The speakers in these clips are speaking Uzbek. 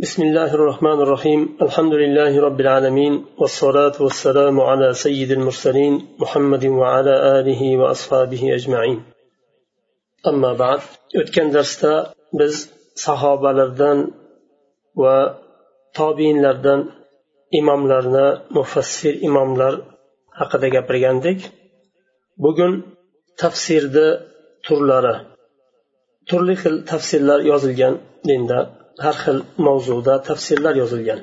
بسم الله الرحمن الرحيم الحمد لله رب العالمين والصلاة والسلام على سيد المرسلين محمد وعلى آله وأصحابه أجمعين أما بعد o'tgan darsda biz sahobalardan va tobiinlardan imomlarni mufassir imomlar haqida gapirgandik bugun tafsirni turlari turli xil tafsirlar yozilgan dinda Har xil mavzuda tafsirlar yozilgan.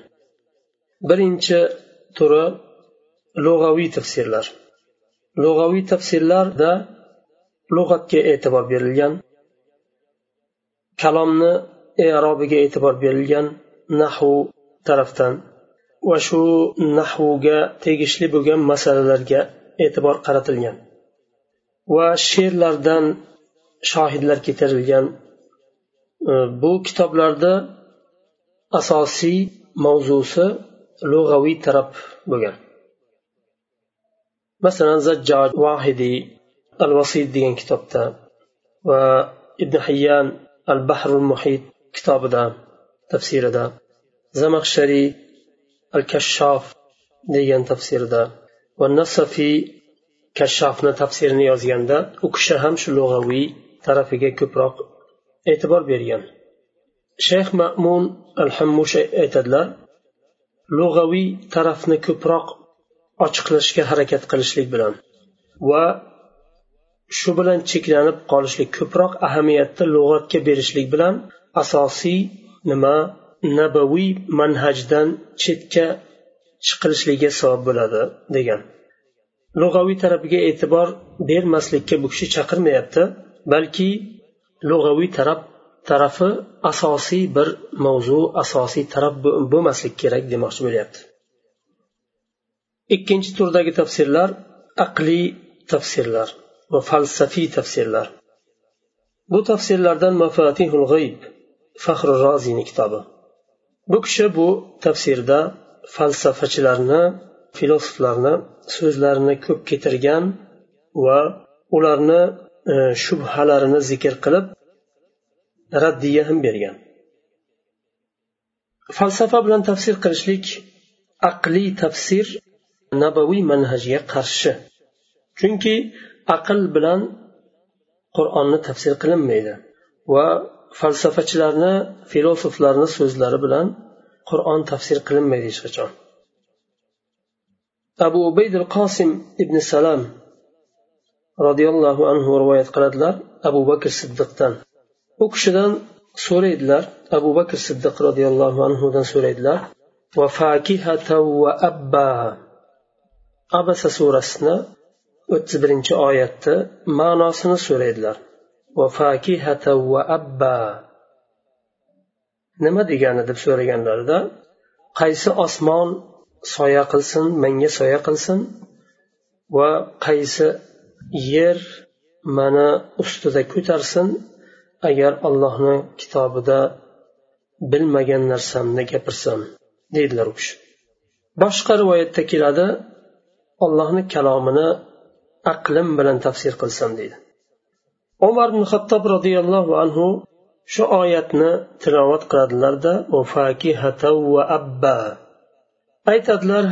Birinchi turi lug'aviy tafsirlar. Lug'aviy tafsirlarda lug'atga e'tibor berilgan kalomni erobiga e'tibor berilgan nahu tarafdan va shu nahvuga tegishli bo'lgan masalalarga e'tibor qaratilgan va she'rlardan shohidlar keltirilgan bu kitoblarda asosiy mavzusi lug'aviy taraf bo'lgan. Masalan zajjoj vahidiy al vasid degan kitobda va ibn hayyan al bahrul muhit kitobida tafsirida zamaxshariy al kashshof degan tafsirida va nasafiy kashshofni tafsirini yozganda u kishi ham shu lug'aviy tarafiga ko'proq e'tibor bergan. Shayx ma'mun al hammush aytadilar lug'aviy tarafni ko'proq ochiqlashga harakat qilishlik bilan va shu bilan cheklanib qolishlik ko'proq ahamiyatni lug'atga berishlik bilan asosiy nima? Nabaviy manhajdan chetga chiqilishligiga sabab bo'ladi degan. Lug'aviy tarafiga e'tibor bermaslikka bu kishi chaqirmayapti balki lug'aviy taraf tarafi asosiy bir mavzu asosiy taraf bo'lmaslik kerak demoqchi bo'lyapti. Ikkinchi turdagi tafsirlar aqliy tafsirlar va falsafiy tafsirlar. Bu tafsirlardan mafatihul g'ayb faxri roziyni kitobi. Bu kishi bu tafsirda falsafachilarni filosoflarni so'zlarini ko'p ketirgan va ularni E, shubhalarini zikr qilib raddiya ham bergan. Falsafa bilan tafsir qilishlik aqliy tafsir nabaviy manhajga qarshi. Chunki aql bilan qur'onni tafsir qilinmaydi va falsafachilarni filosoflarni so'zlari bilan qur'on tafsir qilinmaydi hech qachon. Abu ubayd al qosim ibn salam roziyallohu anhu rivoyat qiladilar abu bakr siddiqdan. U kishidan so'raydilar abu bakr siddiq roziyallohu anhudan so'raydilar va fakihata va abba? Abasa surasini o'ttiz birinchi oyatni ma'nosini so'raydilar. Va fakihata va abba? Nima degani deb so'raganlarida qaysi osmon soya qilsin menga soya qilsin va qaysi yer mani ustida ko'tarsin agar allohni kitobida bilmagan narsamni gapirsam deydilar u kishi. Boshqa rivoyatda keladi ollohni kalomini aqlim bilan tafsir qilsam deydi. Umar ibn hattob roziyallohu anhu shu oyatni tilovat qiladilarda va abba. Aytadilar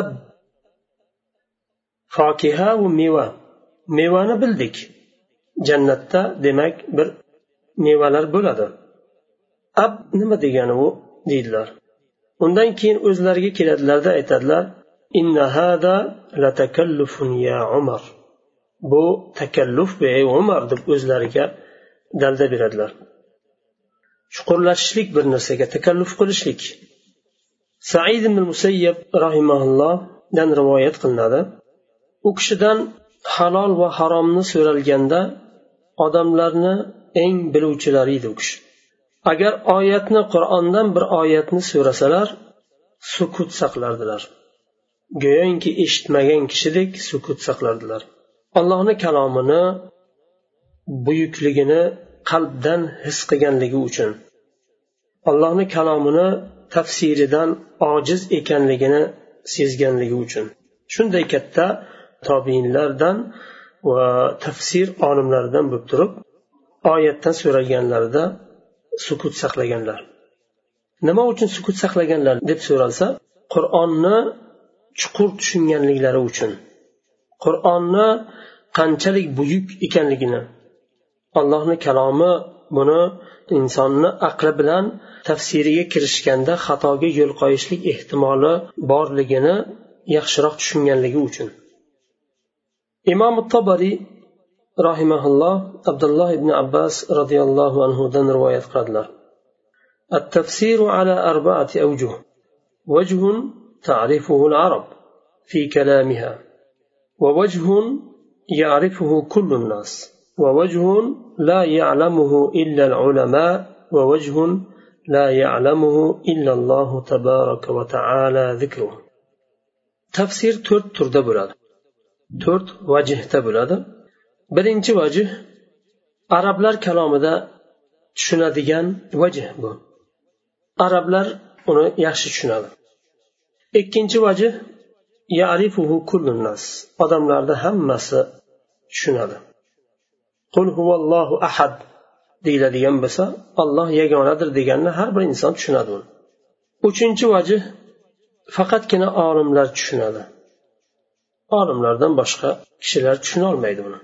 ab fokiha va meva. Mevani bildik. Jannatda demak bir mevalar bo'ladi. Ab nima degani u? Deydilar. Undan keyin o'zlariga keladilarda aytadilar ya umar. Bu takalluf ey umar deb o'zlariga dalda beradilar. Chuqurlashishlik bir narsaga takalluf qilishlik. Said ibn musayyab rahimaullohdan rivoyat qilinadi. U kishidan halol va haromni so'ralganda odamlarni eng biluvchilari edi u kishi. Agar oyatni qur'ondan bir oyatni so'rasalar sukut saqlardilar. Go'yoki eshitmagan kishidek sukut saqlardilar. Allohni kalomini buyukligini qalbdan his qilganligi uchun allohni kalomini tafsiridan ojiz ekanligini sezganligi uchun. Shunday katta tobiinlardan va tafsir olimlaridan bo'lib turib oyatdan so'ralganlarida sukut saqlaganlar. Nima uchun sukut saqlaganlar deb so'ralsa qur'onni chuqur tushunganliklari uchun qur'onni qanchalik buyuk ekanligini allohni kalomi buni insonni aqli bilan tafsiriga kirishganda xatoga yo'l qo'yishlik ehtimoli borligini yaxshiroq tushunganligi uchun. Imom tobariy rahimaulloh abdulloh ibn abbas roziyallohu anhudan rivoyat qiladilar التفسير على أربعة أوجه. وجه تعرفه العرب في كلامها. ووجه يعرفه كل الناس. ووجه لا يعلمه إلا العلماء. ووجه لا يعلمه إلا الله تبارك وتعالى ذكره. turda bo'ladi to'rt vajhda bo'ladi. Birinchi vajh arablar kalomida tushunadigan vajh bu. Arablar uni yaxshi tushunadi. Ikkinchi vajh yarifuhu kullunas odamlarda hammasi tushunadi. Qul huvallohu ahad deyiladigan bo'lsa olloh yagonadir deganni har bir inson tushunadi uni. Uchinchi vajh faqatgina olimlar tushunadi. Olimlardan boshqa kishilar tushunolmaydi buni.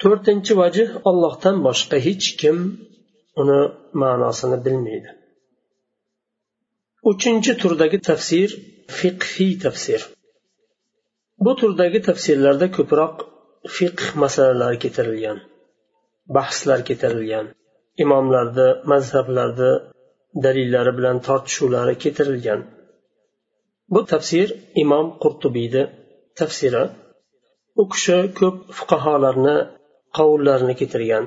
To'rtinchi vajh ollohdan boshqa hech kim uni ma'nosini bilmaydi. Uchinchi turdagi tafsir fiqhiy tafsir. Bu turdagi tafsirlarda ko'proq fiqh masalalari keltirilgan bahslar keltirilgan imomlarni mazhablarni dalillari bilan tortishuvlari keltirilgan. Bu tafsir imom qurtubiyni tafsiri u kishi ko'p fuqarolarni qovullarini keltirgan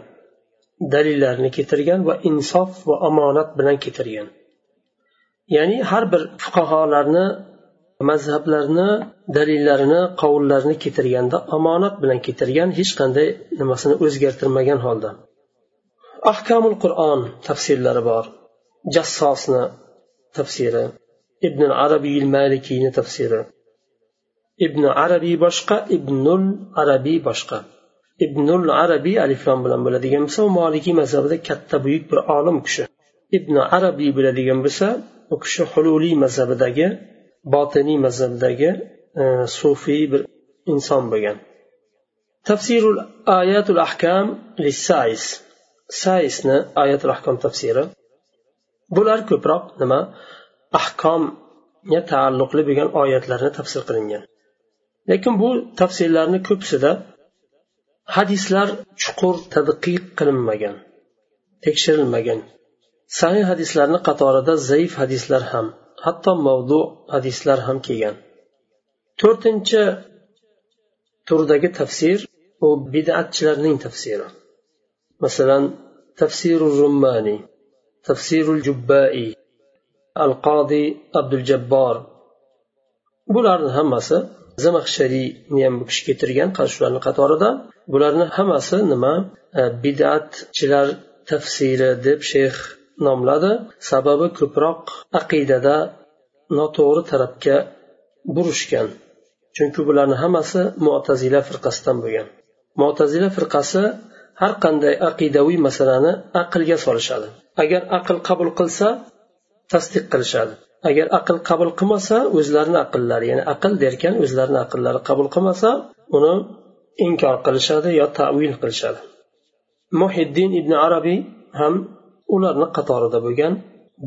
dalillarini keltirgan va insof va omonat bilan keltirgan. Ya'ni har bir fuqarolarni mazhablarni dalillarini qovullarini keltirganda omonat bilan keltirgan hech qanday nimasini o'zgartirmagan holda. Ahkamul qur'on tafsirlari bor. Jassosni tafsiri ibn arabiy malikiyni tafsiri. Ibn arabiy boshqa ibnul arabiy boshqa. Ibnul arabiy aliflom bilan bo'ladigan bo'lsa u molikiy mazhabida katta buyuk bir olim kishi. Ibn arabiy bo'ladigan bo'lsa u kishi hululiy mazhabidagi botiniy mazhabdagi e, sufiy bir inson bo'lgan. Tafsirul ayatul ahkam lissais saisni oyatul ahkom tafsiri. Bular ko'proq nima? Ahkomga taalluqli bo'lgan oyatlarni tafsir qilingan. Lekin bu tafsirlarni ko'pisida hadislar chuqur tadqiq qilinmagan tekshirilmagan. Sahih hadislarni qatorida zaif hadislar ham hatto mavdu hadislar ham kelgan. To'rtinchi turdagi tafsir u bidatchilarning tafsiri. Masalan tafsiru rummani tafsirul jubbai al qodi abdul jabbor bularni hammasi zamaxshariyni ham bu kishi keltirgan shularni qatorida bularni hammasi nima? E, bidatchilar tafsiri deb shayx nomladi. Sababi ko'proq aqidada noto'g'ri tarafga burishgan. Chunki bularni hammasi mo'tazila firqasidan bo'lgan. Mo'tazila firqasi har qanday aqidaviy masalani aqlga solishadi. Agar aql qabul qilsa tasdiq qilishadi. Agar aql qabul qilmasa o'zlarini aqllari ya'ni aql derkan o'zlarini aqllari qabul qilmasa uni inkor qilishadi yo tavil qilishadi. Muhiddin ibn arabiy ham ularni qatorida bo'lgan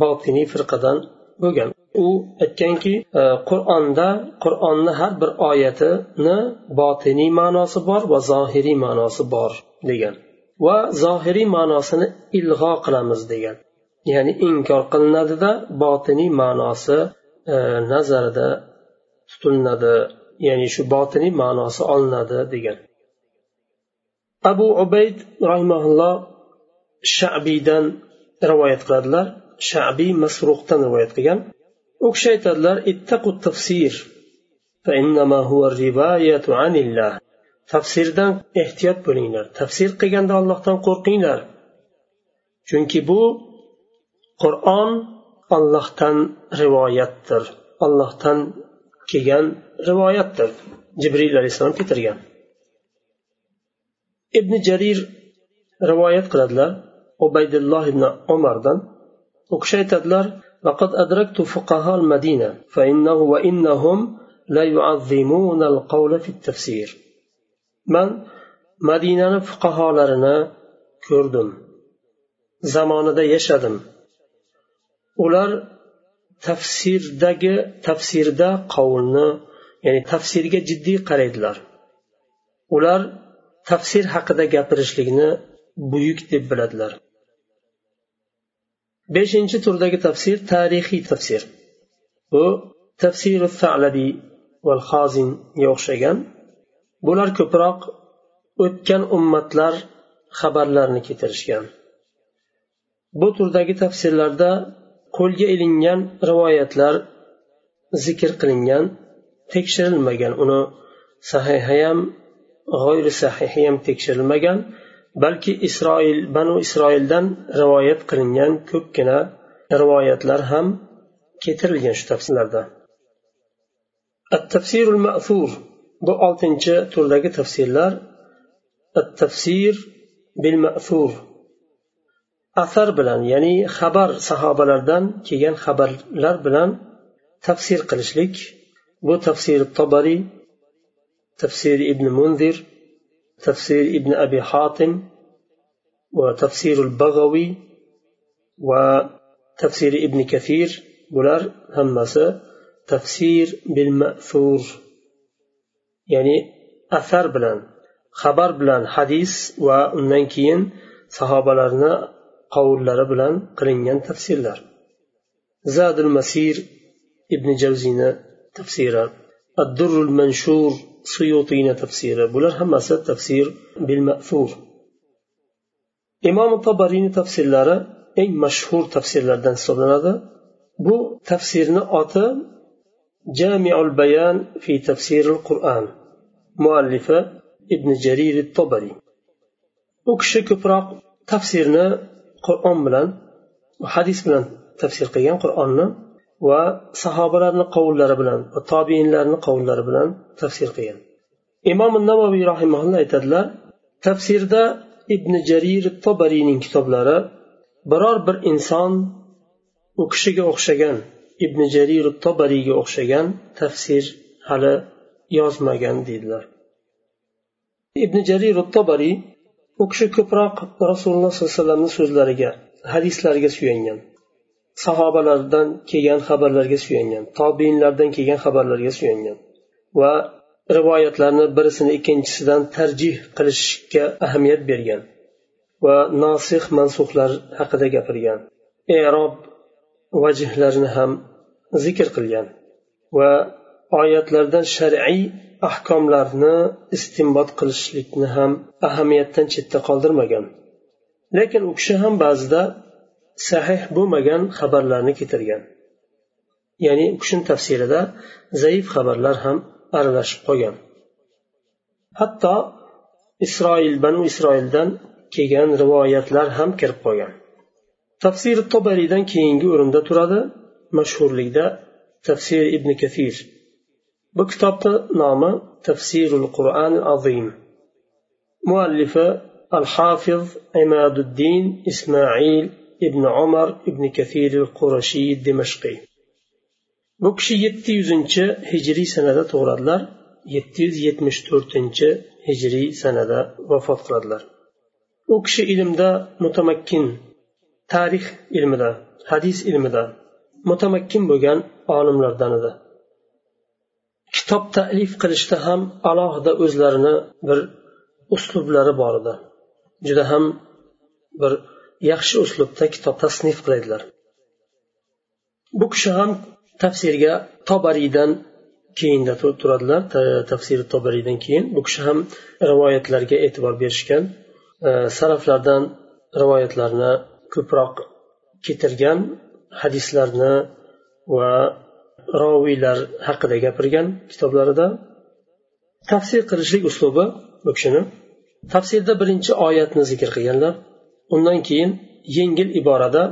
botiniy firqadan bo'lgan. U aytganki e, qur'onda qur'onni har bir oyatini botiniy ma'nosi bor va zohiriy ma'nosi bor degan va zohiriy ma'nosini ilg'o qilamiz degan. Ya'ni inkor qilinadida botiniy ma'nosi e, nazarda tutilinadi ya'ni shu botiniy ma'nosi olinadi degan. Abu ubayd rahimaulloh shabiydan rivoyat qiladilar. Shabiy masruqdan rivoyat qilgan. U kishi aytadilar ittaqu tafsir tafsirdan ehtiyot bo'linglar. Tafsir qilganda ollohdan qo'rqinglar. Chunki bu qur'on ollohdan rivoyatdir ollohdan kelgan rivoyatdir jibril alayhissalom keltirgan ibn jarir rivoyat qiladilar ubaydulloh ibn umardan u kishi aytadilar لقد أدركت فقهاء المدينة فإنه وإنهم لا يعظمون القول في التفسير من مدينة فقهاء لرنا كردم zamonida yashadim ular tafsirdagi tafsirda qovulni ya'ni tafsirga jiddiy qaraydilar. Ular tafsir haqida gapirishlikni buyuk deb biladilar. Beshinchi turdagi tafsir tarixiy tafsir. Bu tafsiru salabiy val hozinga o'xshagan. Bular ko'proq o'tgan ummatlar xabarlarini keltirishgan. Bu turdagi tafsirlarda qo'lga ilingan rivoyatlar zikr qilingan tekshirilmagan. Uni sahihi ham g'oyri sahihi ham tekshirilmagan balki isroil banu isroildan rivoyat qilingan ko'pgina rivoyatlar ham keltirilgan shu tafsirlarda at tafsirul ma'fur bu oltinchi turdagi tafsirlar at tafsir bil ma'fur asar bilan ya'ni xabar sahobalardan kelgan xabarlar bilan tafsir qilishlik. Bu tafsir tobariy tafsir ibn munzir tafsir ibn abi hotim va tafsirul bag'aviy va tafsir ibn kafir bular hammasi tafsir bil mafur ya'ni asar bilan xabar bilan hadis va undan keyin sahobalarni qovullari bilan qilingan tafsirlar. Zadul masir ibn javziyni tafsiri addurrul manshur suyutiyni tafsiri bular hammasi tafsir bil ma'fur. Imom tabariyni tafsirlari eng mashhur tafsirlardan hisoblanadi. Bu tafsirni oti jamiul bayan fi tafsiril qur'on muallifi ibn jarir tobariy u kishi ko'proq tafsirni qur'on bilan hadis bilan tafsir qilgan qur'onni va sahobalarni qovullari bilan va tobiinlarni qovullari bilan tafsir qilgan. Imom navoiy rahimaulloh aytadilar tafsirda ibn jarir tobariyning kitoblari biror bir inson u kishiga o'xshagan ibn jarir tobariyga o'xshagan tafsir hali yozmagan deydilar. Ibn jarir tobariy u kishi ko'proq rasululloh sollallohu alayhi vasallamni so'zlariga hadislariga suyangan. Sahobalardan kelgan xabarlarga suyangan tobiinlardan kelgan xabarlarga suyangan va rivoyatlarni birisini ikkinchisidan tarjih qilishga ahamiyat bergan va nosih mansuhlar haqida gapirgan erob vajhlarini ham zikr qilgan va oyatlardan shar'iy ahkomlarni istinbot qilishlikni ham ahamiyatdan chetda qoldirmagan. Lekin u kishi ham ba'zida sahih bo'lmagan xabarlarni keltirgan. Ya'ni u kishini tafsirida zaif xabarlar ham aralashib qolgan. Hatto isroil banu isroildan kelgan rivoyatlar ham kirib qolgan. Tafsir tobariydan keyingi o'rinda turadi. Mashhurlikda tafsir ibn kafir bu kitobni nomi tafsirul qur'an azim. Muallifi al hafiz imaduddin ismoil ibn umar ibn kathir al qurashiy dimashqiy bu kishi yetti yuzinchi hijriy sanada tug'iladilar yetti yuz yetmish to'rtinchi hijriy sanada vafot qiladilar u kishi ilmda mutamakkin tarix ilmida hadis ilmida mutamakkin bo'lgan olimlardan edi kitob taklif qilishda ham alohida o'zlarini bir uslublari bor edi. Juda ham bir yaxshi uslubda kitob tasnif qiladilar. Bu kishi ham tafsirga tobariydan keyinda turadilar. Tafsir tobariydan keyin. Bu kishi ham rivoyatlarga e'tibor berishgan e, saraflardan rivoyatlarni ko'proq keltirgan hadislarni va roviylar haqida gapirgan kitoblarida tafsir qilishlik uslubi bu kishini. Tafsirda birinchi oyatni zikr qilganlar undan keyin yengil iborada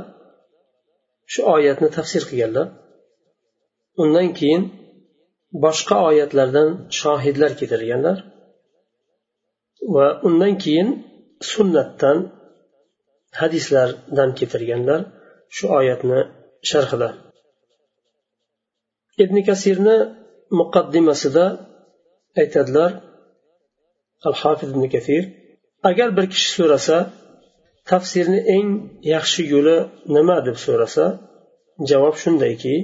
shu oyatni tafsir qilganlar. Undan keyin boshqa oyatlardan shohidlar keltirganlar va undan keyin sunnatdan hadislardan keltirganlar shu oyatni sharhida ibn kasirni muqaddimasida aytadilar al hafiz ibn kasir agar bir kishi so'rasa tafsirni eng yaxshi yo'li nima? deb so'rasa javob shundayki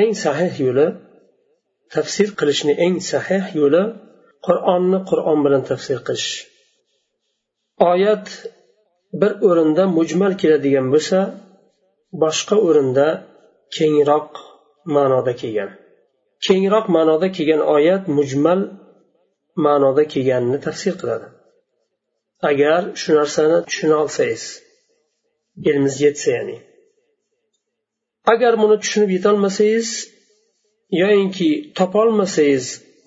eng sahih yo'li tafsir qilishni eng sahih yo'li qur'onni qur'on bilan tafsir qilish. Oyat bir o'rinda mujmal keladigan bo'lsa boshqa o'rinda kengroq ma'noda kelgan. Kengroq ma'noda kelgan oyat mujmal ma'noda kelganini tafsir qiladi. Agar shu narsani tushuna olsangiz ilmingiz yetsa ya'ni. Agar buni tushunib yetolmasangiz yoyinki topolmasangiz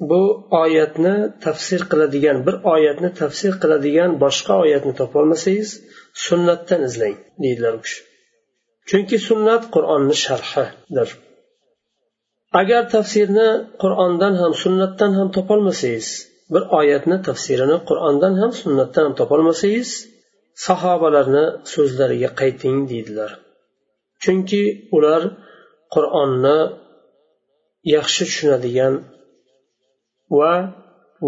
bu oyatni tafsir qiladigan bir oyatni tafsir qiladigan boshqa oyatni topolmasangiz sunnatdan izlang deydilar u kishi. Chunki sunnat qur'onni sharhidir. Agar tafsirni qur'ondan ham sunnatdan ham topolmasangiz bir oyatni tafsirini qur'ondan ham sunnatdan ham topolmasangiz sahobalarni so'zlariga qayting deydilar. Chunki ular qur'onni yaxshi tushunadigan va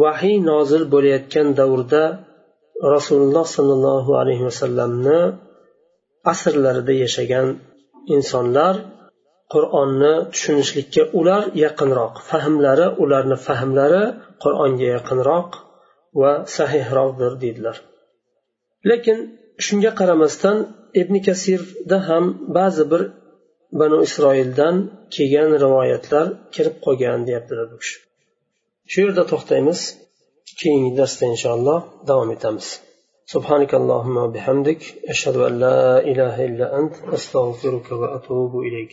vahiy nozil bo'layotgan davrda rasululloh sollallohu alayhi vasallamni asrlarida yashagan insonlar qur'onni tushunishlikka ular yaqinroq fahmlari ularni fahmlari qur'onga yaqinroq va sahihroqdir deydilar lekin shunga qaramasdan ibn kasirda ham ba'zi bir banu isroildan kelgan rivoyatlar kirib qolgan deyaptilar bu kishi shu yerda to'xtaymiz keyingi darsda inshaalloh davom etamiz سبحانك اللهم وبحمدك أشهد أن لا إله إلا أنت أستغفرك وأتوب إليك